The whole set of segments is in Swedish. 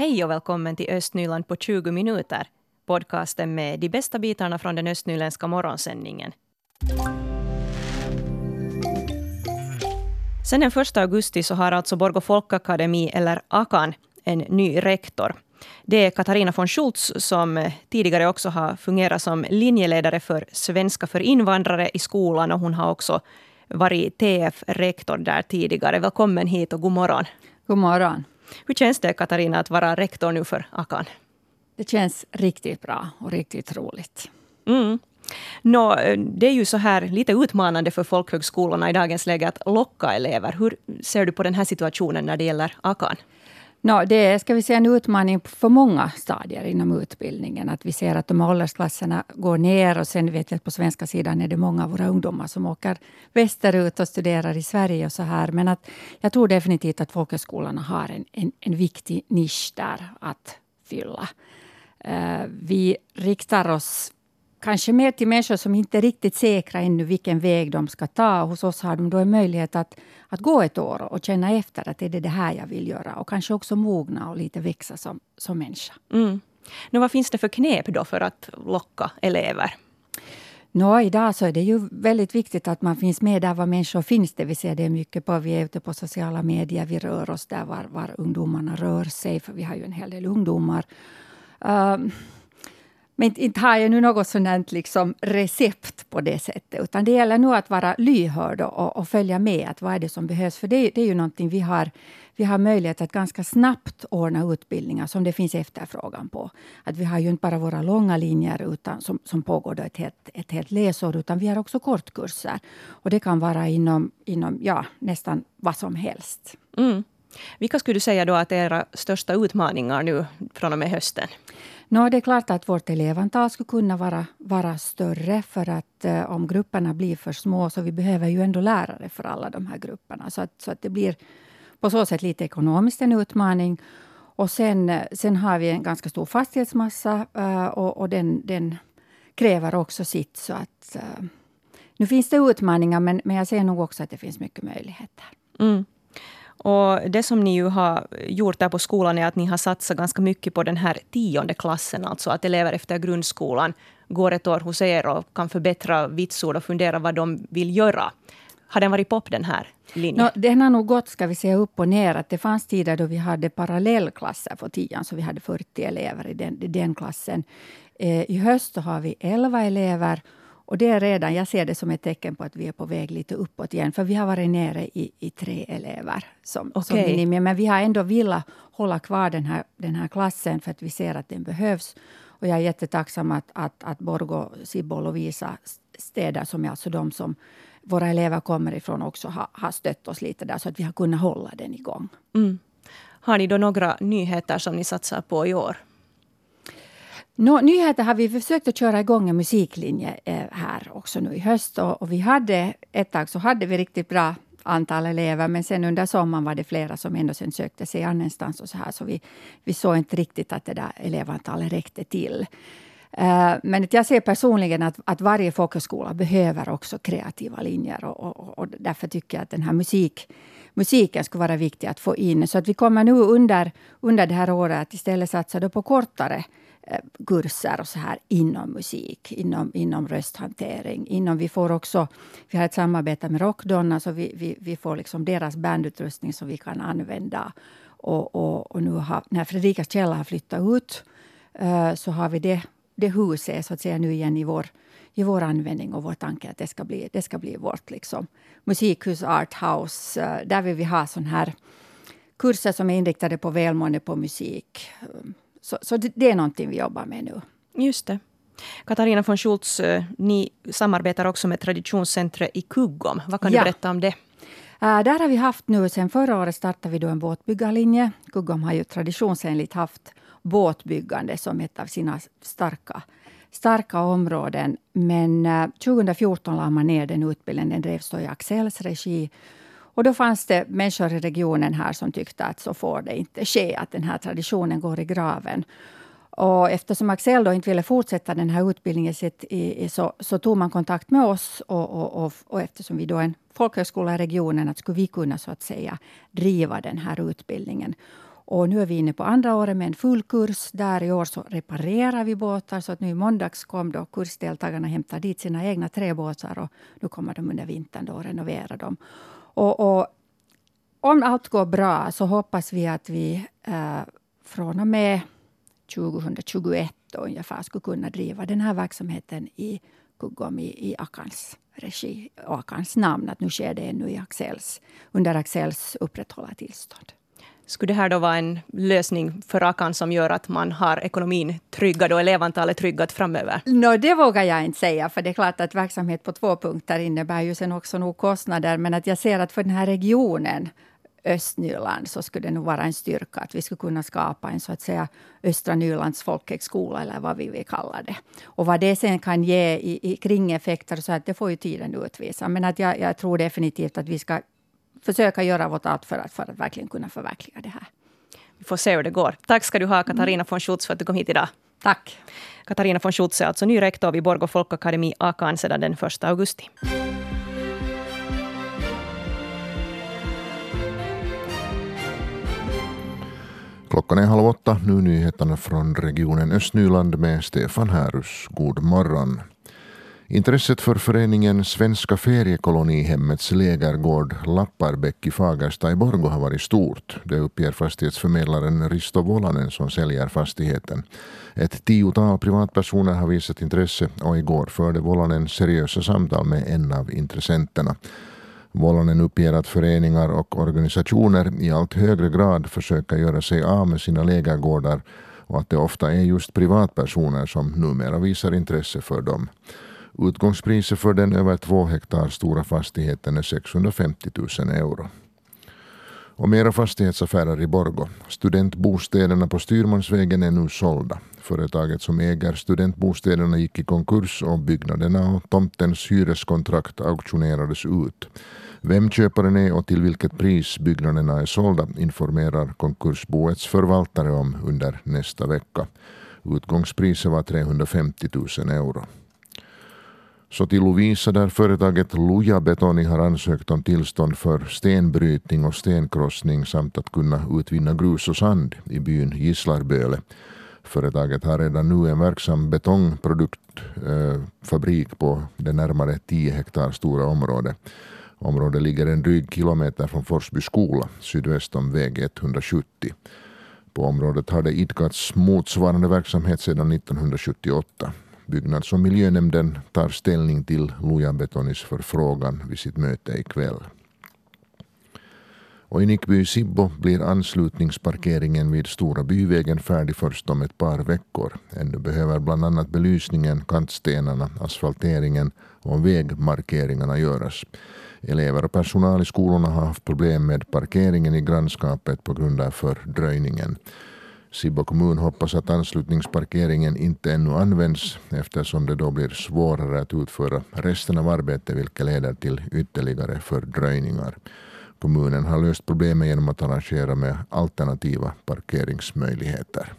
Hej och välkommen till Östnyland på 20 minuter. Podcasten med de bästa bitarna från den östnyländska morgonsändningen. Sen den 1 augusti så har alltså Borgå folkakademi, eller AKAN, en ny rektor. Det är Katarina von Schultz som tidigare också har fungerat som linjeledare för svenska för invandrare i skolan och hon har också varit TF-rektor där tidigare. Välkommen hit och god morgon. God morgon. Hur känns det, Katarina, att vara rektor nu för AKAN? Det känns riktigt bra och riktigt roligt. Mm. Nå, det är ju så här lite utmanande för folkhögskolorna i dagens läge att locka elever. Hur ser du på den här situationen när det gäller AKAN? No, det är ska vi säga, en utmaning för många stadier inom utbildningen. Att vi ser att de åldersklasserna går ner och sen vet jag att på svenska sidan är det många av våra ungdomar som åker västerut och studerar i Sverige och så här. Men att jag tror definitivt att folkhögskolorna har en, en, en viktig nisch där att fylla. Uh, vi riktar oss kanske mer till människor som inte är riktigt säkra ännu vilken väg de ska ta. Hos oss har de då en möjlighet att, att gå ett år och känna efter att är det det här jag vill göra. Och kanske också mogna och lite växa som, som människa. Mm. Nu, vad finns det för knep då för att locka elever? Nå, idag så är det ju väldigt viktigt att man finns med där var människor finns. Det vill säga det är mycket på, vi är ute på sociala medier, vi rör oss där var, var ungdomarna rör sig, för vi har ju en hel del ungdomar. Um, men inte har jag nu något sådant liksom recept på det sättet. Utan det gäller nog att vara lyhörd och, och, följa med. att Vad är det som behövs? För det, det, är ju någonting vi har. Vi har möjlighet att ganska snabbt ordna utbildningar som det finns efterfrågan på. Att vi har ju inte bara våra långa linjer utan, som, som pågår då ett, helt, ett helt läsår, utan vi har också kortkurser. Och det kan vara inom, inom ja, nästan vad som helst. Mm. Vilka skulle du säga då att är era största utmaningar nu från och med hösten? No, det är klart att vårt elevantal skulle kunna vara, vara större för att eh, om grupperna blir för små så vi behöver ju ändå lärare för alla de här grupperna. Så att, så att det blir på så sätt lite ekonomiskt en utmaning. Och sen, eh, sen har vi en ganska stor fastighetsmassa eh, och, och den, den kräver också sitt. Så att, eh, nu finns det utmaningar men, men jag ser nog också att det finns mycket möjligheter. Mm. Och det som ni ju har gjort där på skolan är att ni har satsat ganska mycket på den här tionde klassen, alltså att elever efter grundskolan går ett år hos er och kan förbättra vitsord och fundera vad de vill göra. Har den varit pop den här linjen? No, den har nog gått ska vi säga, upp och ner. Att det fanns tider då vi hade parallellklasser för tian, så vi hade 40 elever i den, den klassen. Eh, I höst så har vi 11 elever och det är redan, jag ser det som ett tecken på att vi är på väg lite uppåt igen. För vi har varit nere i, i tre elever som, okay. som minimum. Men vi har ändå velat hålla kvar den här, den här klassen för att vi ser att den behövs. Och jag är jättetacksam att, att, att Borgo, Sibbo och Lovisa städer, som är alltså de som våra elever kommer ifrån, också har, har stött oss lite där så att vi har kunnat hålla den igång. Mm. Har ni då några nyheter som ni satsar på i år? No, nyheter har vi försökt att köra igång en musiklinje eh, här också nu i höst. Och, och, vi hade, ett tag så hade vi riktigt bra antal elever, men sen under sommaren var det flera som ändå sen sökte sig annanstans. Och så här, så vi, vi såg inte riktigt att det där elevantalet räckte till. Eh, men jag ser personligen att, att varje folkhögskola behöver också kreativa linjer. Och, och, och, därför tycker jag att den här musik, musiken skulle vara viktig att få in. Så att vi kommer nu under, under det här året att istället satsa på kortare Eh, kurser och så här inom musik, inom, inom rösthantering. Inom, vi får också, vi har ett samarbete med Rockdonna, så vi, vi, vi får liksom deras bandutrustning som vi kan använda. Och, och, och nu har, när Fredrikas källa har flyttat ut uh, så har vi det, det huset så att säga nu igen i vår, i vår användning och vår tanke att det ska bli, det ska bli vårt liksom, musikhus, arthouse. Uh, eh, där vill vi ha sån här kurser som är inriktade på välmående på musik. Um, så, så det, det, är någonting vi jobbar med nu. Just det. Katarina von Schultz, eh, ni samarbetar också med Traditionscentret i Kuggom. Vad kan ja. du berätta om det? Uh, där har vi haft nu, sen förra året startade vi då en båtbyggarlinje. Kuggom har ju traditionsenligt haft båtbyggande som ett av sina starka, starka områden. Men uh, 2014 la man ner den utbildningen. Den drevs i Axels regi. Och då fanns det människor i regionen här som tyckte att så får det inte ske, att den här traditionen går i graven. Och eftersom Axel då inte ville fortsätta den här utbildningen så, så tog man kontakt med oss. Och, och, och, och, eftersom vi då är en folkhögskola i regionen, att skulle vi kunna så att säga driva den här utbildningen. Och nu är vi inne på andra året med en full kurs. Där i år så reparerar vi båtar. Så att nu i måndags kom då kursdeltagarna och hämtade dit sina egna tre båtar. Och nu kommer de under vintern då renovera dem. Och, och, om allt går bra så hoppas vi att vi eh, från och med 2021 ungefär skulle kunna driva den här verksamheten i Kuggom i, i Akans regi och Akans namn. Att nu sker det ännu i Axels, under Axels upprätthållartillstånd. Skulle det här då vara en lösning för Akan som gör att man har ekonomin tryggad och elevantalet tryggat framöver? No, det vågar jag inte säga, för det är klart att verksamhet på två punkter innebär ju sen också nog kostnader. Men att jag ser att för den här regionen Östnyland så skulle det nog vara en styrka att vi skulle kunna skapa en så att säga Östra Nylands folkhögskola eller vad vi vill kalla det. Och vad det sen kan ge i, i kringeffekter så att det får ju tiden utvisa. Men att jag, jag tror definitivt att vi ska försöka göra vårt allt för att, för att verkligen kunna förverkliga det här. Vi får se hur det går. Tack ska du ha, Katarina von Schutz, för att du kom hit idag. Tack. Katarina von Schutz är alltså ny rektor vid Borgå folkakademi, Akan, sedan den 1 augusti. Klockan är halv åtta. Nu nyheterna från regionen Östnyland med Stefan Härus. God morgon. Intresset för föreningen Svenska feriekolonihemmets lägergård Lapparbäck i Fagersta i Borgå har varit stort. Det uppger fastighetsförmedlaren Risto Volanen som säljer fastigheten. Ett tiotal privatpersoner har visat intresse och igår förde Volanen seriösa samtal med en av intressenterna. Volanen uppger att föreningar och organisationer i allt högre grad försöker göra sig av med sina lägergårdar och att det ofta är just privatpersoner som numera visar intresse för dem. Utgångspriset för den över två hektar stora fastigheten är 650 000 euro. Och mera fastighetsaffärer i Borgo. Studentbostäderna på Styrmansvägen är nu sålda. Företaget som äger studentbostäderna gick i konkurs och byggnaderna och tomtens hyreskontrakt auktionerades ut. Vem köparen är och till vilket pris byggnaderna är sålda informerar konkursboets förvaltare om under nästa vecka. Utgångspriset var 350 000 euro. Så till Lovisa där företaget Luja Betoni har ansökt om tillstånd för stenbrytning och stenkrossning samt att kunna utvinna grus och sand i byn Gisslarböle. Företaget har redan nu en verksam betongproduktfabrik eh, på det närmare 10 hektar stora området. Området ligger en dryg kilometer från Forsby skola sydväst om väg 170. På området har det idkats motsvarande verksamhet sedan 1978 utbyggnad som miljönämnden tar ställning till Luja Betonis förfrågan vid sitt möte ikväll. Och i Nickby Sibbo blir anslutningsparkeringen vid Stora byvägen färdig först om ett par veckor. Ännu behöver bland annat belysningen, kantstenarna, asfalteringen och vägmarkeringarna göras. Elever och personal i skolorna har haft problem med parkeringen i grannskapet på grund av fördröjningen. Sibbo kommun hoppas att anslutningsparkeringen inte ännu används eftersom det då blir svårare att utföra resten av arbetet vilket leder till ytterligare fördröjningar. Kommunen har löst problemet genom att arrangera med alternativa parkeringsmöjligheter.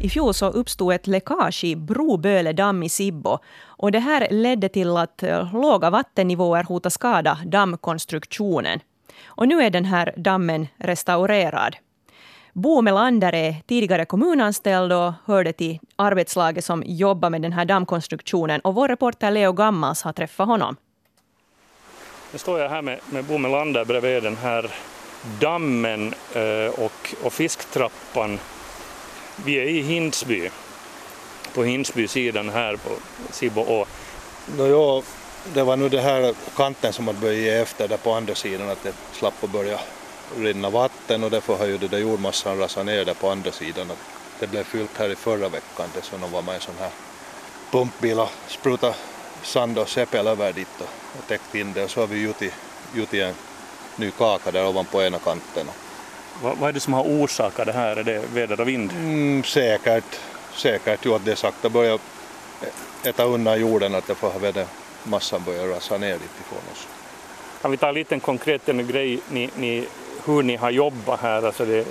I fjol så uppstod ett läckage i Broböle damm i Sibbo. Och det här ledde till att eh, låga vattennivåer hotar skada dammkonstruktionen. Och nu är den här dammen restaurerad. Bo Melander är tidigare kommunanställd och hörde till arbetslaget som jobbar med den här dammkonstruktionen. Och vår reporter Leo Gammals har träffat honom. Nu står jag här med, med Bo Melander bredvid den här dammen eh, och, och fisktrappan. Vi är i Hindsby, på Hindsby-sidan här på Sibbo å. No, ja, det var nu det här kanten som hade börjat ge efter där på andra sidan att det slapp att börja rinna vatten och därför har ju det där jordmassan rasat ner där på andra sidan. Att det blev fyllt här i förra veckan det så var med en sån här pumpbil och spruta sand och seppel över dit och, och täckt in det och så har vi i en ny kaka där ovanpå ena kanten. Vad, vad är det som har orsakat det här? Är det väder och vind? Mm, säkert, säkert ju att det sakta börjar äta undan jorden att det får ha väder massan börjar rasa ner lite ifrån oss. Kan vi ta en liten konkret en grej, ni, ni, hur ni har jobbat här? Alltså det,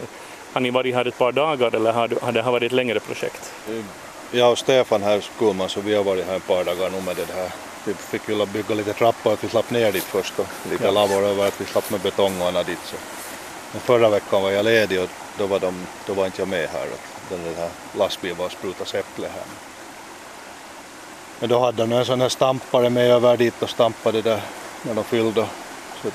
har ni varit här ett par dagar eller har, har det varit ett längre projekt? Jag och Stefan här Skulman så vi har varit här ett par dagar nu med det här Vi fick ju bygga lite trappor att vi slapp ner dit först och lite Ja. lavor över att vi slapp med betongarna dit. Så. Men förra veckan var jag ledig och då var, de, då var inte jag med här. Den där lastbilen var och sprutade äpple här. Men då hade de en sån här stampare med över dit och stampade där när de fyllde. Så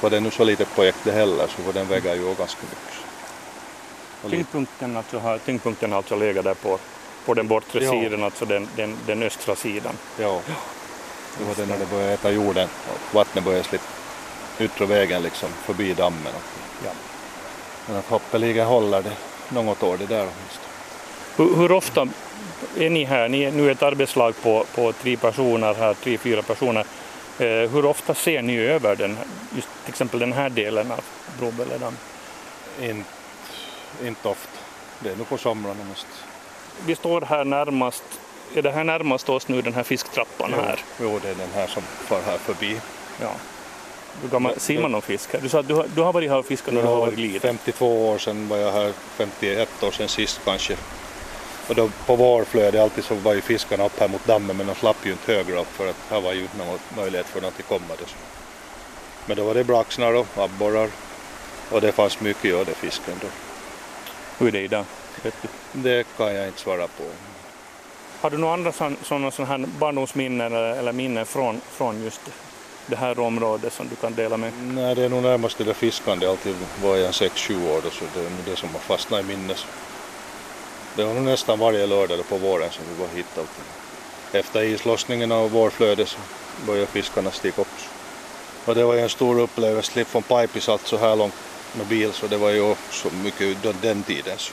var det nu så lite projekt det heller så var den väger ju ganska mycket. Tyngdpunkten, alltså, har, tyngdpunkten har alltså legat där på, på den bortre Ja. sidan, alltså den, den, den östra sidan. Ja. Det var det när det började äta jorden och vattnet började slippa yttre vägen liksom förbi dammen. Ja. Men att hoppeligen håller det något år det där åtminstone. Hur, hur ofta är ni här? Ni är nu ett arbetslag på, på tre personer här, tre, fyra personer. Eh, hur ofta ser ni över den, just till exempel den här delen av Broböledam? Inte, inte ofta. Det är nog på somrarna mest. Vi står här närmast, är det här närmast oss nu den här fisktrappan här? Jo, det är den här som far här förbi. Ja. Hur gammal, ser man någon fisk här? Du sa att du har, du har varit här och fiskat när du har varit liten. 52 år sedan var jag här, 51 år sedan sist kanske. Och då på vårflödet alltid så var ju fiskarna upp här mot dammen men de slapp ju inte högre upp för att här var ju inte någon möjlighet för dem att komma. Men då var det braxnar och abborrar och det fanns mycket i ödefisken då. Hur är det idag? Det kan jag inte svara på. Har du några andra sådana sån här barndomsminnen eller, eller minnen från, från just det här området som du kan dela med? Nej, det är nog närmast det där fiskande. Alltid var jag 6-7 år då, så det är det som har fastnat i minnes. Det var nästan varje lördag på våren som vi var hit. Efter islossningen av vårflödet så började fiskarna stiga upp. Och det var ju en stor upplevelse. Slip från Pipis allt så här långt med bil så det var ju också mycket den tiden. Så.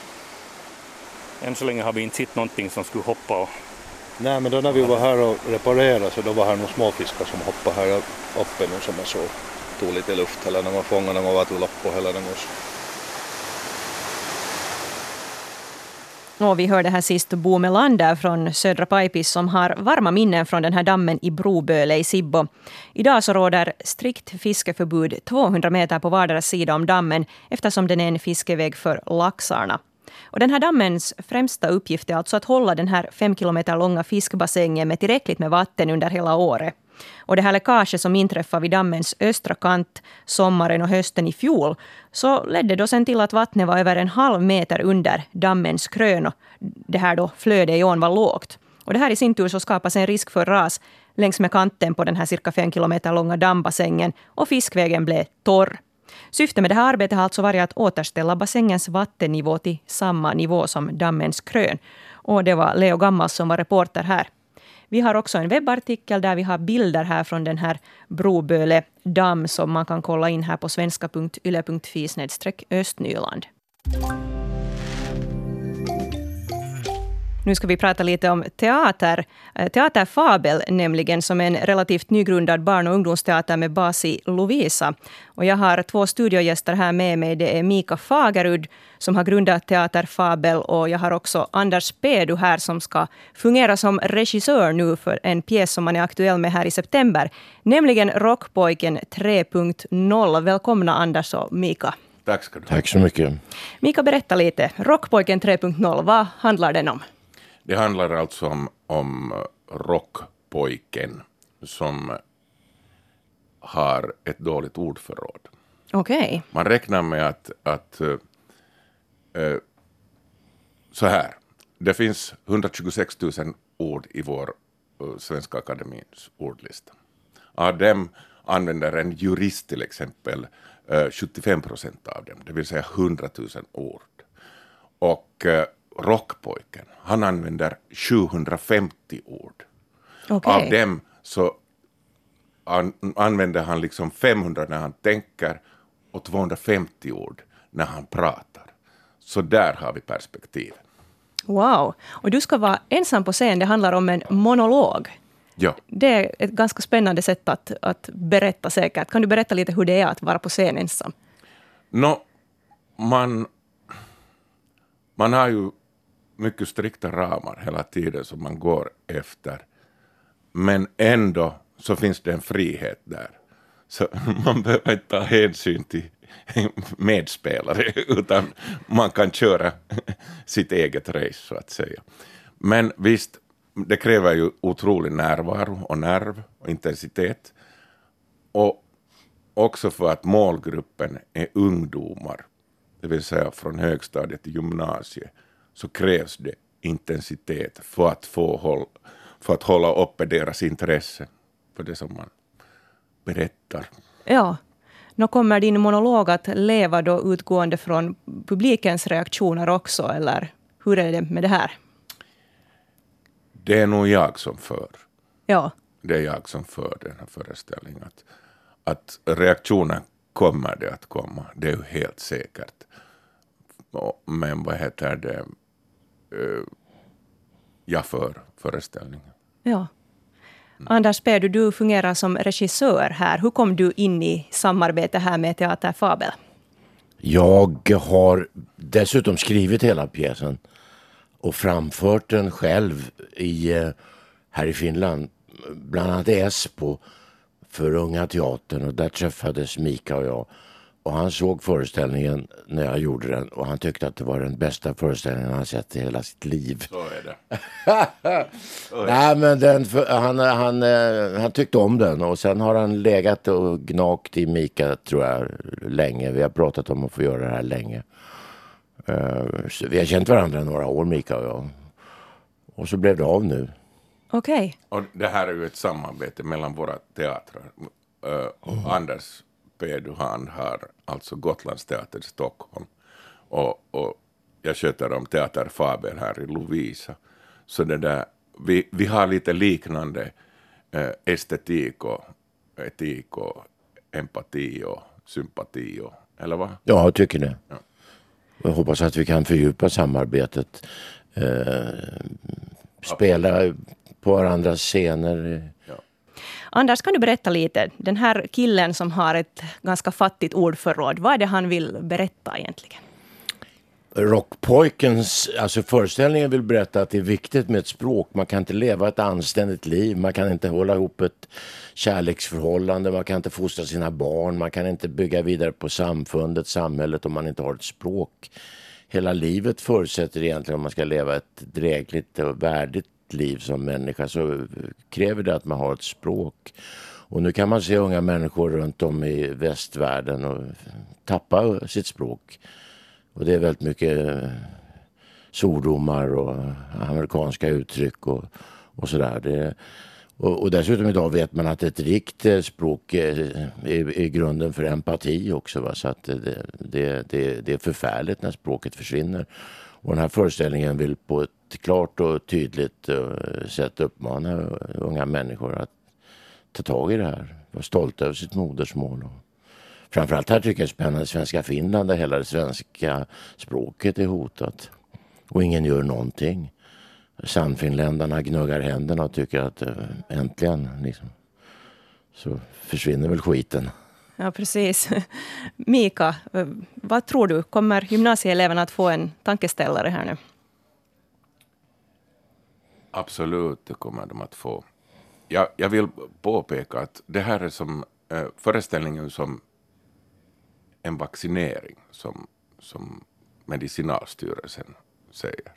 Än så länge har vi inte sett någonting som skulle hoppa och Nej men då när vi var här och reparerade så då var här några småfiskar som hoppade här uppe nu som jag såg. Tog lite luft eller när man fångade när man var till Lappo hela den gången. Och vi hörde här sist Bo Melander från Södra Pajpis som har varma minnen från den här dammen i Broböle i Sibbo. Idag så råder strikt fiskeförbud 200 meter på vardera sida om dammen eftersom den är en fiskeväg för laxarna. Och den här dammens främsta uppgift är alltså att hålla den här fem kilometer långa fiskbassängen med tillräckligt med vatten under hela året. Och det här läckaget som inträffade vid dammens östra kant sommaren och hösten i fjol så ledde då sen till att vattnet var över en halv meter under dammens krön och det här då flödet i ån var lågt. Och det här i sin tur så skapas en risk för ras längs med kanten på den här cirka fem kilometer långa dammbassängen och fiskvägen blev torr. Syftet med det här arbetet har alltså varit att återställa bassängens vattennivå till samma nivå som dammens krön. Och det var Leo Gammals som var reporter här. Vi har också en webbartikel där vi har bilder här från den här Broböle damm som man kan kolla in här på svenska.yle.fi östnyland. Nu ska vi prata lite om teater. Eh, Teater Fabel nämligen, som är en relativt nygrundad barn och ungdomsteater med bas i Lovisa. Och jag har två studiogäster här med mig. Det är Mika Fagerud som har grundat Teater Fabel och jag har också Anders Pedu här som ska fungera som regissör nu för en pjäs som man är aktuell med här i september, nämligen Rockpojken 3.0. Välkomna Anders och Mika. Tack ska du ha. Tack så mycket. Mika, berätta lite. Rockpojken 3.0, vad handlar den om? Det handlar alltså om, om rockpojken som har ett dåligt ordförråd. Okej. Man räknar med att, att eh, så här, det finns 126 000 ord i vår eh, Svenska Akademins ordlista. Av dem använder en jurist till exempel eh, 75 procent av dem, det vill säga 100 000 ord. Och rockpojken, han använder 750 ord. Okej. Av dem så an, använder han liksom 500 när han tänker och 250 ord när han pratar. Så där har vi perspektiven. Wow. Och du ska vara ensam på scen. Det handlar om en monolog. Ja. Det är ett ganska spännande sätt att, att berätta säkert. Kan du berätta lite hur det är att vara på scen ensam? Nå, man, man har ju mycket strikta ramar hela tiden som man går efter. Men ändå så finns det en frihet där. Så man behöver inte ta hänsyn till medspelare, utan man kan köra sitt eget race så att säga. Men visst, det kräver ju otrolig närvaro och nerv och intensitet. Och också för att målgruppen är ungdomar, det vill säga från högstadiet till gymnasiet, så krävs det intensitet för att, få håll, för att hålla uppe deras intresse för det som man berättar. Ja. Nå kommer din monolog att leva då utgående från publikens reaktioner också, eller hur är det med det här? Det är nog jag som för. Ja. Det är jag som för den här föreställningen. Att, att reaktionen kommer det att komma, det är ju helt säkert. Men vad heter det? Eh, jag för föreställningen. Ja. Anders Pedu, du fungerar som regissör här. Hur kom du in i samarbete här med Teater Fabel? Jag har dessutom skrivit hela pjäsen och framfört den själv i, eh, här i Finland. Bland annat Espo för Unga Teatern och där träffades Mika och jag. Och han såg föreställningen när jag gjorde den och han tyckte att det var den bästa föreställningen han sett i hela sitt liv. Så är det. Så är det. Nej, men den, han, han, eh, han tyckte om den och sen har han legat och gnagt i Mika tror jag länge. Vi har pratat om att få göra det här länge. Uh, vi har känt varandra några år Mika och jag. Och så blev det av nu. Okej. Okay. Och det här är ju ett samarbete mellan våra teatrar. Uh, mm. Anders Pedu han har alltså Gotlandsteatern i Stockholm och, och jag sköter om Teater Faber här i Lovisa. Så det där, vi, vi har lite liknande eh, estetik och etik och empati och sympati och, eller vad? Ja, jag tycker det. Ja. Jag hoppas att vi kan fördjupa samarbetet. Eh, spela på varandras scener. Ja. Anders, kan du berätta lite? Den här killen som har ett ganska fattigt ordförråd, vad är det han vill berätta egentligen? Rockpojkens, alltså föreställningen vill berätta att det är viktigt med ett språk. Man kan inte leva ett anständigt liv, man kan inte hålla ihop ett kärleksförhållande, man kan inte fostra sina barn, man kan inte bygga vidare på samfundet, samhället om man inte har ett språk. Hela livet förutsätter egentligen om man ska leva ett drägligt och värdigt liv som människa så kräver det att man har ett språk. Och nu kan man se unga människor runt om i västvärlden och tappa sitt språk. Och det är väldigt mycket eh, svordomar och amerikanska uttryck och, och sådär. Och, och, dessutom idag vet man att ett rikt eh, språk är, är, är grunden för empati också. Va? Så att det, det, det, det är förfärligt när språket försvinner. Och den här föreställningen vill på ett klart och tydligt eh, sätt uppmana unga människor att ta tag i det här. Vara stolta över sitt modersmål. Och framförallt här tycker jag det är spännande svenska Finland där hela det svenska språket är hotat. Och ingen gör någonting. Sannfinländarna gnuggar händerna och tycker att eh, äntligen liksom, så försvinner väl skiten. Ja, precis. Mika, eh, vad tror du? Kommer gymnasieeleverna att få en tankeställare här nu? Absolut, det kommer de att få. Jag, jag vill påpeka att det här är som eh, föreställningen som en vaccinering, som, som Medicinalstyrelsen säger.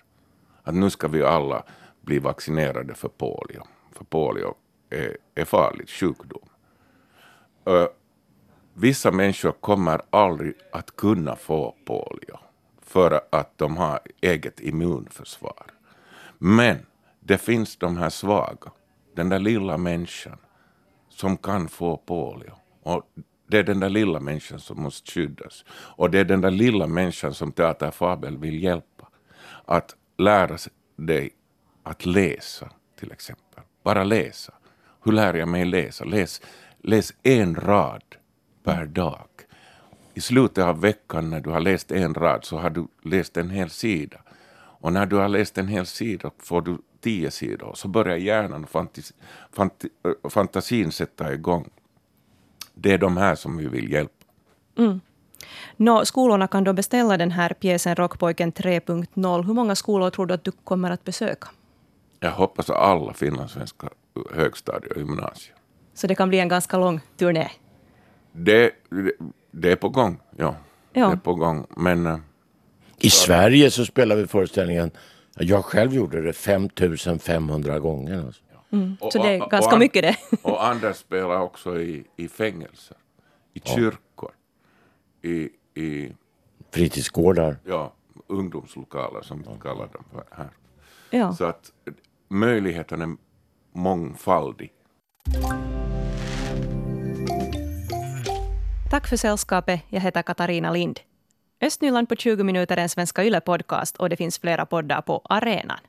Att nu ska vi alla bli vaccinerade för polio. För polio är, är farlig sjukdom. Äh, vissa människor kommer aldrig att kunna få polio för att de har eget immunförsvar. Men det finns de här svaga, den där lilla människan som kan få polio. Och det är den där lilla människan som måste skyddas. Och det är den där lilla människan som Teater Fabel vill hjälpa. Att lära dig att läsa, till exempel. Bara läsa. Hur lär jag mig läsa? Läs, läs en rad per dag. I slutet av veckan när du har läst en rad så har du läst en hel sida. Och när du har läst en hel sida får du tio sidor. Så börjar hjärnan och fantis, fanti, fantasin sätta igång. Det är de här som vi vill hjälpa. Mm. Nå, skolorna kan då beställa den här pjäsen Rockpojken 3.0. Hur många skolor tror du att du kommer att besöka? Jag hoppas att alla finlandssvenska högstadier och gymnasier. Så det kan bli en ganska lång turné? Det, det, det är på gång, ja. ja. Det är på gång. Men, I Sverige så spelar vi föreställningen Jag själv gjorde det 5500 gånger. Alltså. Och- Så det är ganska och An- mycket det. Och Anders spelar också i, i fängelser, i kyrkor, i, i Fritidsgårdar. ja, ungdomslokaler som vi kallar dem här. Ja. Så att möjligheten är mångfaldig. Tack för sällskapet. Jag heter Katarina Lind. Östnyland på 20 minuter är en Svenska Yle-podcast och det finns flera poddar på arenan.